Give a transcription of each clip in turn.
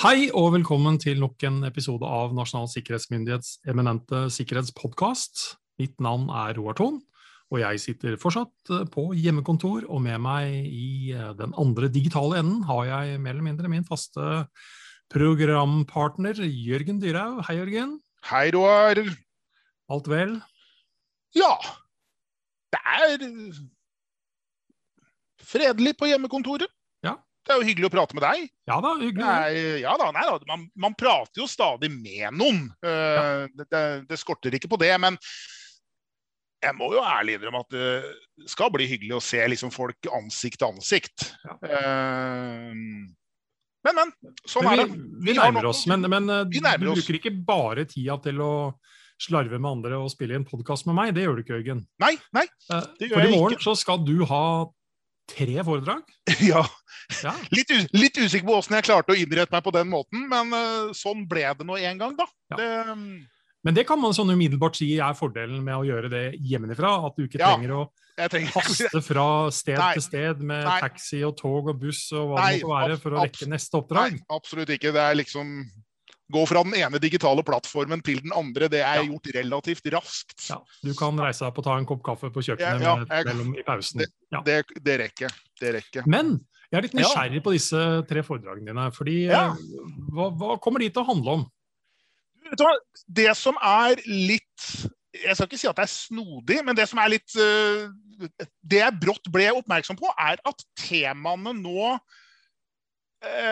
Hei og velkommen til nok en episode av Nasjonal sikkerhetsmyndighets eminente sikkerhetspodkast. Mitt navn er Roar Thon, og jeg sitter fortsatt eh, på hjemmekontor. Og med meg i eh, den andre digitale enden har jeg mer eller mindre min faste programpartner Jørgen Dyrhaug. Hei, Jørgen. Hei, Roar. Alt vel? Ja. Det er fredelig på hjemmekontoret. Ja. Det er jo hyggelig å prate med deg. Ja da, hyggelig. Nei, ja da, nei da. Man, man, prater jo stadig med noen. Uh, det, det, det, skorter ikke på det. Men jeg må jo ærlig innrømme at det skal bli hyggelig å se liksom, folk ansikt til ansikt. Ja. Uh, men, men. Sånn men vi, er det. Vi, vi nærmer oss. Men, men eh, vi nærmer du bruker ikke bare tida til å slarve med andre og spille i en podkast med meg. Det gjør du ikke, Jørgen. Nei, nei, det gjør For i morgen så skal du ha tre foredrag? Ja. ja. Litt, litt, usikker på åssen jeg klarte å innrette meg på den måten, men uh, sånn ble det nå en gang, da. Ja. Det, um... Men det kan man sånn umiddelbart si er fordelen med å gjøre det hjemmefra. At du ikke trenger å trenger... haste fra sted Nei. til sted med Nei. taxi og tog og buss og hva Nei, det måtte være for å rekke neste oppdrag. Nei, absolutt ikke. Det er liksom gå fra den ene digitale plattformen til den andre, det er ja. gjort relativt raskt. Ja, du kan reise deg opp og ta en kopp kaffe på kjøkkenet ja, jeg, mellom, i pausen. Det, det, det, rekker. det rekker. Men jeg er litt nysgjerrig på disse tre foredragene dine. fordi eh, hva, hva, kommer de til å handle om? Det som er litt Jeg skal ikke si at det er snodig, men det som er litt eh, Det jeg brått ble oppmerksom på, er at temaene nå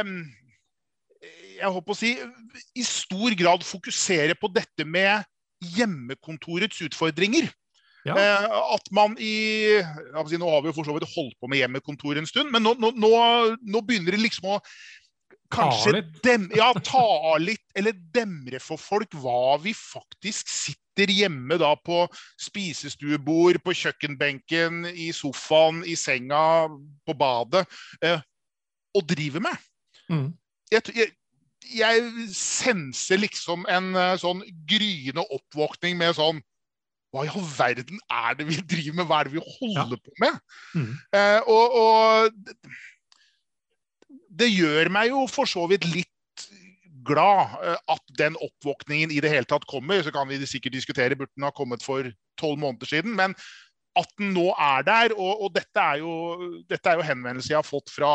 um, jeg håper å si, i stor grad fokusere på dette med hjemmekontorets utfordringer. Ja. Eh, at man i si, Nå har vi jo for så vidt holdt på med hjemmekontor en stund, men nå, nå, nå, nå begynner det liksom å kanskje dem, ja, ta litt, eller demre for folk hva vi faktisk sitter hjemme da på spisestuebord, på kjøkkenbenken, i sofaen, i senga, på badet, eh, og driver med. Mm. Jeg, jeg, jeg senser liksom en eh, sånn gryende oppvåkning med sånn Hva i all verden er det vi driver med? Hva er det vi holder ja. på med? Mm. Eh, og, og, det gjør meg jo for så vidt litt glad eh, at den oppvåkningen i det hele tatt kommer. Så kan vi sikkert diskutere burde den ha kommet for tolv måneder siden. Men at den nå er der. Og, og dette, er jo, dette er jo henvendelser jeg har fått fra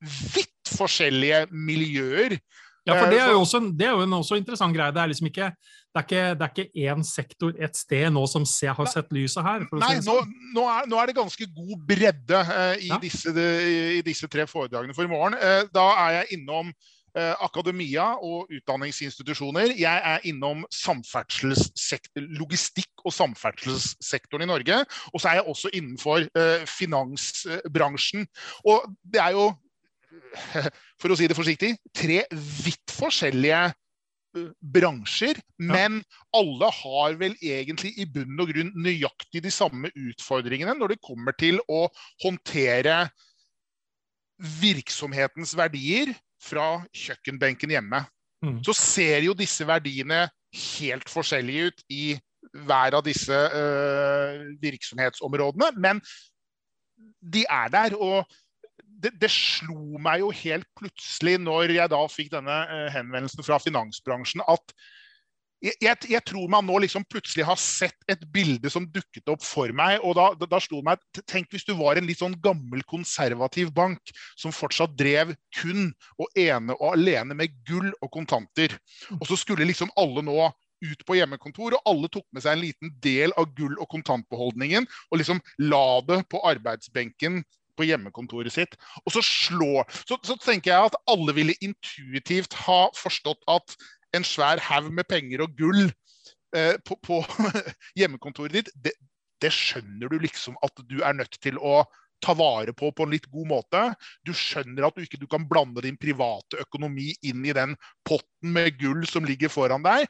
vidt forskjellige miljøer. Ja, for det er jo også, det er jo en også interessant greie. Det er liksom ikke det er ikke, det er ikke én sektor et sted nå som ser, har sett lyset her? Nei, nå, sånn. nå, er, nå, er, det ganske god bredde eh, i, ja. disse, de, i, disse, tre foredragene for i morgen. Eh, da er jeg innom eh, akademia og utdanningsinstitusjoner. Jeg er innom logistikk- og samferdselssektoren i Norge. Og så er jeg også innenfor finansbransjen. Og det er jo for å si det forsiktig, tre vidt forskjellige bransjer, men ja. alle har vel egentlig i bunn og grunn nøyaktig de samme utfordringene når det kommer til å håndtere virksomhetens verdier fra kjøkkenbenken hjemme. Mm. Så ser jo disse verdiene helt forskjellige ut i hver av disse uh, virksomhetsområdene, men de er der. og det, det, slo meg jo helt plutselig når jeg da fikk denne uh, henvendelsen fra finansbransjen, at jeg, jeg, jeg, tror man nå liksom plutselig har sett et bilde som dukket opp for meg. og da, da, da slo det meg, Tenk hvis du var en litt sånn gammel, konservativ bank som fortsatt drev kun og ene og alene med gull og kontanter. Og så skulle liksom alle nå ut på hjemmekontor, og alle tok med seg en liten del av gull- og kontantbeholdningen og liksom la det på arbeidsbenken på hjemmekontoret sitt. Og så slår så, så, tenker jeg at alle ville intuitivt ha forstått at en svær haug med penger og gull eh, på, på hjemmekontoret ditt, det, det skjønner du liksom at du er nødt til å ta vare på på en litt god måte. Du skjønner at du ikke du kan blande din private økonomi inn i den potten med gull som ligger foran deg.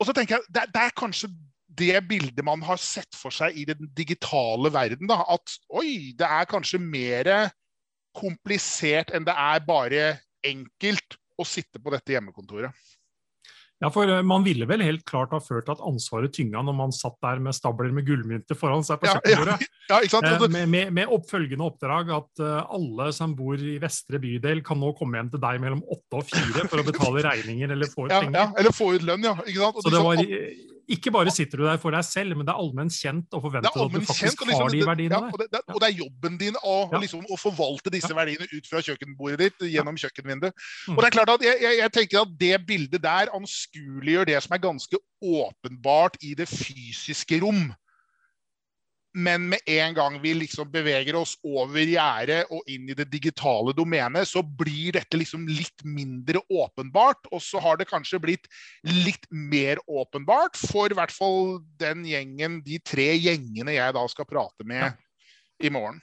Og så tenker jeg, det, det er kanskje det bildet man har sett for seg i den digitale verden. Da, at oi, det er kanskje mer komplisert enn det er bare enkelt å sitte på dette hjemmekontoret. Ja, for eh, Man ville vel helt klart ha ført at ansvaret tynga når man satt der med stabler med gullmynter foran seg på kjøkkenbordet. Ja, ja, ja, med, med, med, oppfølgende oppdrag at uh, alle som bor i vestre bydel, kan nå komme hjem til deg mellom åtte og fire for å betale regninger eller få ut penger. Eller få ut lønn, ja. Så det var ikke bare sitter du der for deg selv, men det er allment kjent og forventet at du faktisk liksom, har de verdiene ja, og, det, det, og, det, er jobben din å, ja. liksom, å forvalte disse ja. verdiene ut fra kjøkkenbordet ditt gjennom kjøkkenvinduet. Mm. Og det er klart at jeg, jeg, jeg, tenker at det bildet der anskueliggjør det som er ganske åpenbart i det fysiske rom. Men med en gang vi liksom beveger oss over gjerdet og inn i det digitale domenet, så blir dette liksom litt mindre åpenbart. Og så har det kanskje blitt litt mer åpenbart for i hvert fall den gjengen, de tre gjengene jeg da skal prate med ja. i morgen.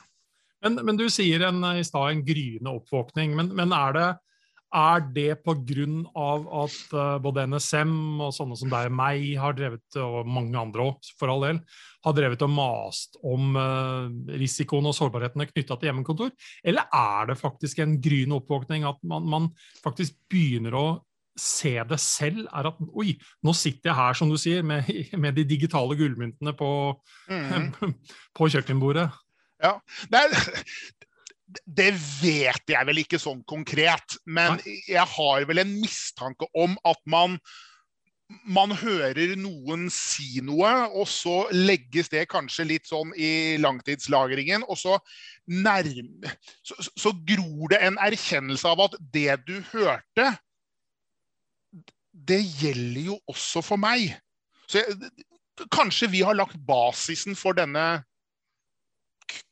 Men, men, du sier en, i stad en gryende oppvåkning. Men, men er det er det pga. at uh, både NSM og sånne som deg og meg har drevet, og mange andre òg, for all del, har drevet og mast om uh, risikoen og sårbarhetene knytta til hjemmekontor? Eller er det faktisk en gryende oppvåkning at man, man, faktisk begynner å se det selv? er at Oi, nå sitter jeg her, som du sier, med, med de digitale gullmyntene på, mm. på kjøkkenbordet. Ja, det er, det vet jeg vel ikke sånn konkret, men jeg har vel en mistanke om at man man hører noen si noe, og så legges det kanskje litt sånn i langtidslagringen. Og så, nærme, så, så gror det en erkjennelse av at det du hørte, det gjelder jo også for meg. Så jeg, kanskje vi har lagt basisen for denne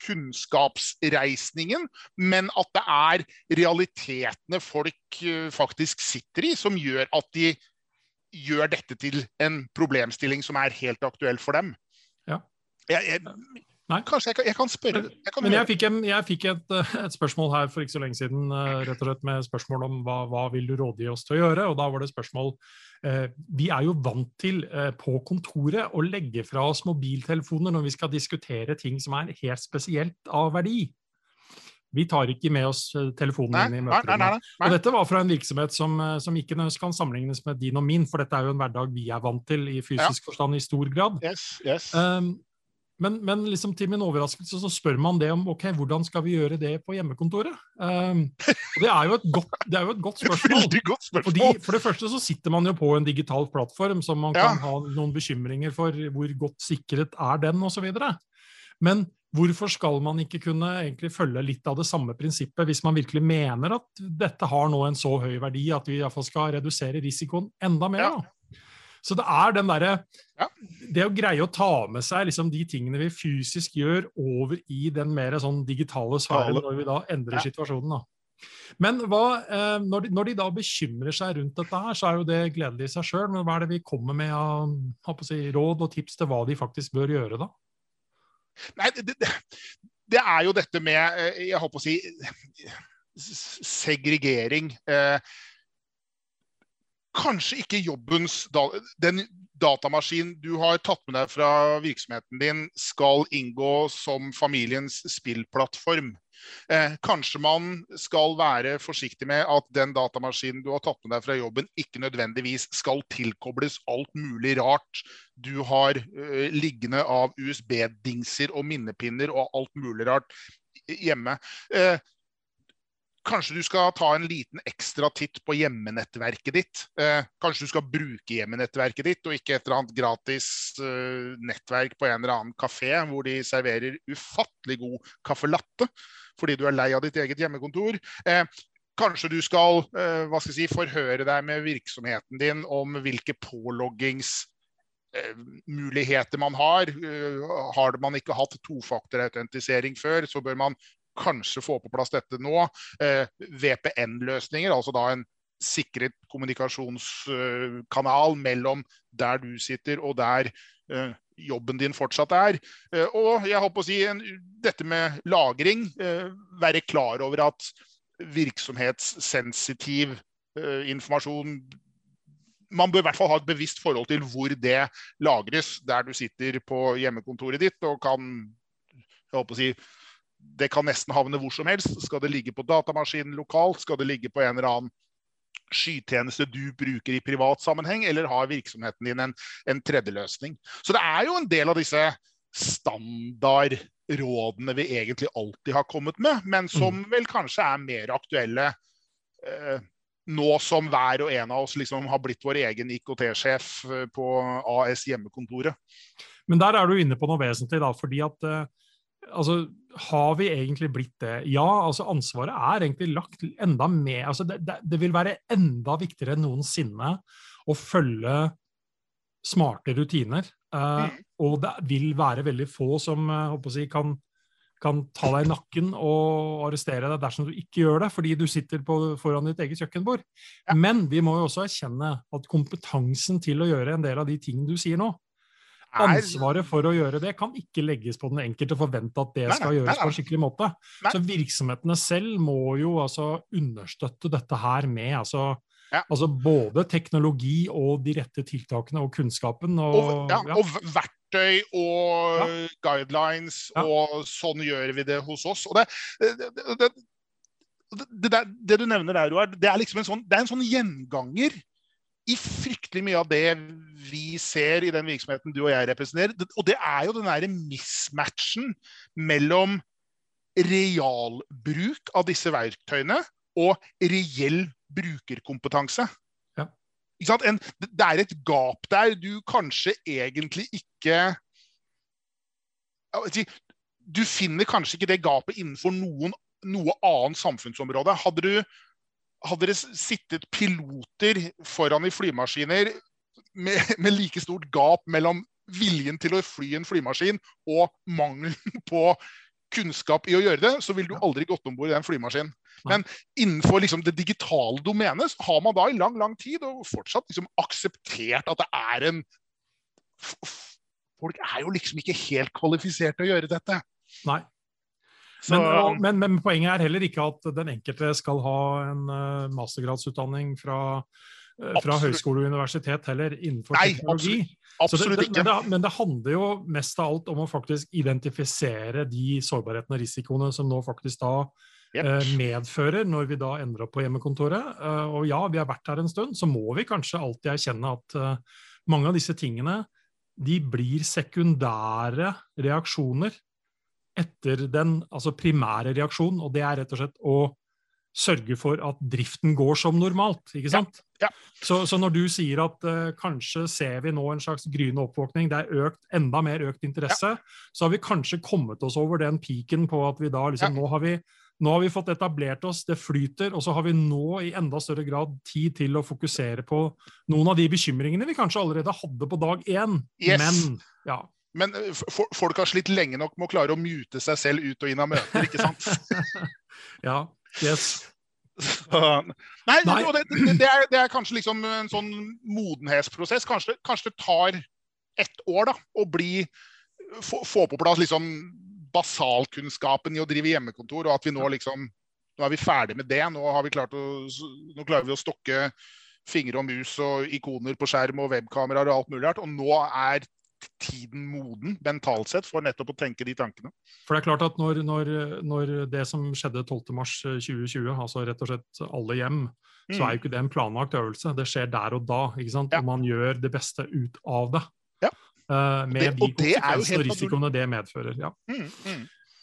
kunnskapsreisningen, men at det er realitetene folk eh, faktisk sitter i, som gjør at de gjør dette til en problemstilling som er helt aktuell for dem. Ja. Jeg, jeg, Kanskje jeg kan, jeg kan spørre. Kan men jeg fikk, en, jeg fikk et, eh, et, spørsmål her for ikke så lenge siden eh, rett og slett med spørsmål om hva, hva vil du rådgi oss til å gjøre. og Da var det spørsmål Vi er jo vant til eh, på kontoret å legge fra oss mobiltelefoner når vi skal diskutere ting som er helt spesielt av verdi. Vi tar ikke med oss eh, telefonen inn i møterommet. Og dette var fra en virksomhet som, som ikke kan sammenlignes med din og min, for dette er jo en hverdag vi er vant til i fysisk ja. forstand i stor grad. Yes, yes. Um, men, men liksom til min overraskelse så spør man det om ok, hvordan skal vi gjøre det på hjemmekontoret. Um, det er, jo et godt, det jo et godt spørsmål. godt spørsmål. Fordi, for det første så sitter man jo på en digital plattform som man ja. kan ha noen bekymringer for hvor godt sikret er den, osv. Men hvorfor skal man ikke kunne egentlig følge litt av det samme prinsippet hvis man virkelig mener at dette har nå en så høy verdi at vi i hvert fall skal redusere risikoen enda mer? Ja. Så det er den derre ja. Det å greie å ta med seg liksom de tingene vi fysisk gjør, over i den mer sånn digitale sfæren når vi da endrer ja. situasjonen. da. Men hva, eh, når, de, når, de, da bekymrer seg rundt dette, her, så er jo det gledelig i seg sjøl. Men hva er det vi kommer med av si, råd og tips til hva de faktisk bør gjøre da? Nei, det, det, det er jo dette med Jeg jeg håper å si segregering. Eh, kanskje ikke jobbens Den datamaskinen du har tatt med deg fra virksomheten din, skal inngå som familiens spillplattform. Eh, kanskje man skal være forsiktig med at den datamaskinen du har tatt med deg fra jobben, ikke nødvendigvis skal tilkobles alt mulig rart du har eh, liggende av USB-dingser og minnepinner og alt mulig rart hjemme. Eh, Kanskje du skal ta en liten ekstra titt på hjemmenettverket ditt. Eh, kanskje du skal bruke hjemmenettverket ditt, og ikke et eller annet gratis eh, nettverk på en eller annen kafé hvor de serverer ufattelig god caffè latte fordi du er lei av ditt eget hjemmekontor. Eh, kanskje du skal, eh, hva skal jeg si, forhøre deg med virksomheten din om hvilke påloggings eh, muligheter man har. Eh, har man ikke hatt tofaktorautentisering før, så bør man kanskje få på plass dette nå. Eh, VPN-løsninger, altså da en sikret kommunikasjonskanal mellom der du sitter og der eh, jobben din fortsatt er. Eh, og jeg håper å si dette med lagring. Være klar over at virksomhetssensitiv informasjon man bør i hvert fall ha et bevisst forhold til hvor det lagres, der du sitter på hjemmekontoret ditt og kan jeg håper å si, det kan nesten havne hvor som helst. Skal det ligge på datamaskinen lokalt? Skal det ligge på en eller annen skytjeneste du bruker i privat sammenheng, eller har virksomheten din en, en tredjeløsning? Så det er jo en del av disse standardrådene vi egentlig alltid har kommet med, men som mm. vel kanskje er mer aktuelle eh, nå som hver og en av oss liksom har blitt vår egen IKT-sjef eh, på AS hjemmekontoret. Men der er du inne på noe vesentlig, da. fordi at eh, altså, har vi egentlig blitt det? Ja, altså ansvaret er egentlig lagt enda med altså, det, det, det vil være enda viktigere enn noensinne å følge smarte rutiner. Uh, mm. Og det vil være veldig få som uh, si, kan, kan, ta deg i nakken og arrestere deg dersom du ikke gjør det, fordi du sitter på, foran ditt eget kjøkkenbord. Ja. Men vi må jo også erkjenne at kompetansen til å gjøre en del av de tingene du sier nå, Ansvaret for å gjøre det kan ikke legges på den enkelte og forvente at det skal gjøres på en skikkelig måte. Så virksomhetene selv må jo altså understøtte dette her med altså, ja. altså både teknologi og de rette tiltakene og kunnskapen. Og, og, ja, og verktøy og guidelines, og sånn gjør vi det hos oss. Og det, det, det, det, det du nevner der, Roar, det er liksom en sånn, det er en sånn gjenganger i fryktelig mye av det vi ser i den virksomheten du og jeg representerer. Og det er jo den derre mismatchen mellom realbruk av disse verktøyene og reell brukerkompetanse. Ja. En, det er et gap der du kanskje egentlig ikke Du finner kanskje ikke det gapet innenfor noen, noe annet samfunnsområde. Hadde du hadde det sittet piloter foran i flymaskiner med, med, like stort gap mellom viljen til å fly en flymaskin og mangelen på kunnskap i å gjøre det, så ville du aldri gått om bord i den flymaskinen. Men innenfor liksom det digitale domenet har man da i lang lang tid og fortsatt liksom akseptert at det er en Folk er jo liksom ikke helt kvalifisert til å gjøre dette. Nei. Men, og, men, men, poenget er heller ikke at den enkelte skal ha en uh, mastergradsutdanning fra, fra høyskole og universitet heller innenfor Nei, teknologi. Absolutt, absolutt det, det, men, det, men, det, handler jo mest av alt om å faktisk identifisere de sårbarhetene og risikoene som nå faktisk da Yep. eh, medfører når vi da endrer opp på hjemmekontoret. og ja, vi har vært her en stund, så må vi kanskje alltid erkjenne at mange av disse tingene de blir sekundære reaksjoner etter den altså primære reaksjonen, og det er rett og slett å sørge for at driften går som normalt. ikke sant? Ja, ja. Så, så, når du sier at uh, kanskje ser vi nå en slags gryende oppvåkning, det er økt, enda mer økt interesse, ja. så har vi kanskje kommet oss over den piken på at vi da liksom nå har vi nå har vi fått etablert oss, det flyter, og så har vi nå i enda større grad tid til å fokusere på noen av de bekymringene vi kanskje allerede hadde på dag én. Yes. Men ja, men eh, folk har slitt lenge nok med å klare å mute seg selv ut og inn av møter, ikke sant? ja, yes. nei, nei. Det, det, det, er, det, er, kanskje liksom en sånn modenhetsprosess. Kanskje, kanskje, det tar ett år da, å bli, få, få på plass liksom basalkunnskapen i å drive hjemmekontor, og at vi nå liksom Nå er vi ferdig med det. Nå, har vi klart å, nå klarer vi å stokke fingre og mus og ikoner på skjerm og webkameraer og alt mulig rart. Og nå er tiden moden mentalt sett for nettopp å tenke de tankene. For det er klart at når, når, når det som skjedde 12.3.2020, eh, altså rett og slett alle hjem, mm. så er jo ikke det en planlagt øvelse. Det skjer der og da. ikke sant? Ja. Og man gjør det beste ut av det. Ja. Uh, med det, de konsekvensene og risikoene det medfører. Ja. Mm, mm.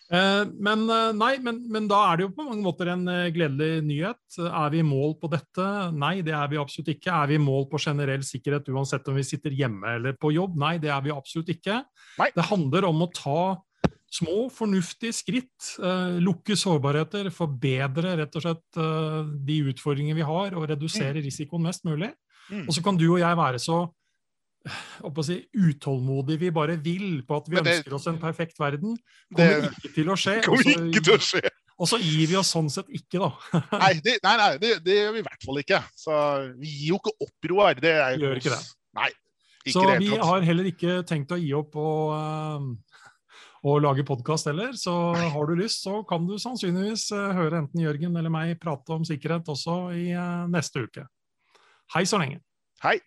Eh, men eh, nei, men, men, da er det jo på mange måter en eh, gledelig nyhet. Er vi i mål på dette? Nei, det er vi absolutt ikke. Er vi i mål på generell sikkerhet uansett om vi sitter hjemme eller på jobb? Nei, det er vi absolutt ikke. Nei. Det handler om å ta små, fornuftige skritt. lukke sårbarheter, forbedre rett og slett de utfordringene vi har, og redusere mm. risikoen mest mulig. Mm. Og så kan du og jeg være så si, utålmodig vi bare vil på at vi det, ønsker oss en perfekt verden, kommer det, ikke til å skje. Kommer ikke til å skje. Og så gir vi oss sånn sett ikke, da. nei, det, nei, nei det, det, gjør vi i hvert fall ikke. Så vi gir jo ikke opp, Roar. Det er, gjør ikke det. Nei, ikke så vi har heller ikke tenkt å gi opp å, og lage podkast heller. Så har du lyst, så kan du sannsynligvis uh, høre enten Jørgen eller meg prate om sikkerhet også i uh, neste uke. Hei så lenge. Hei.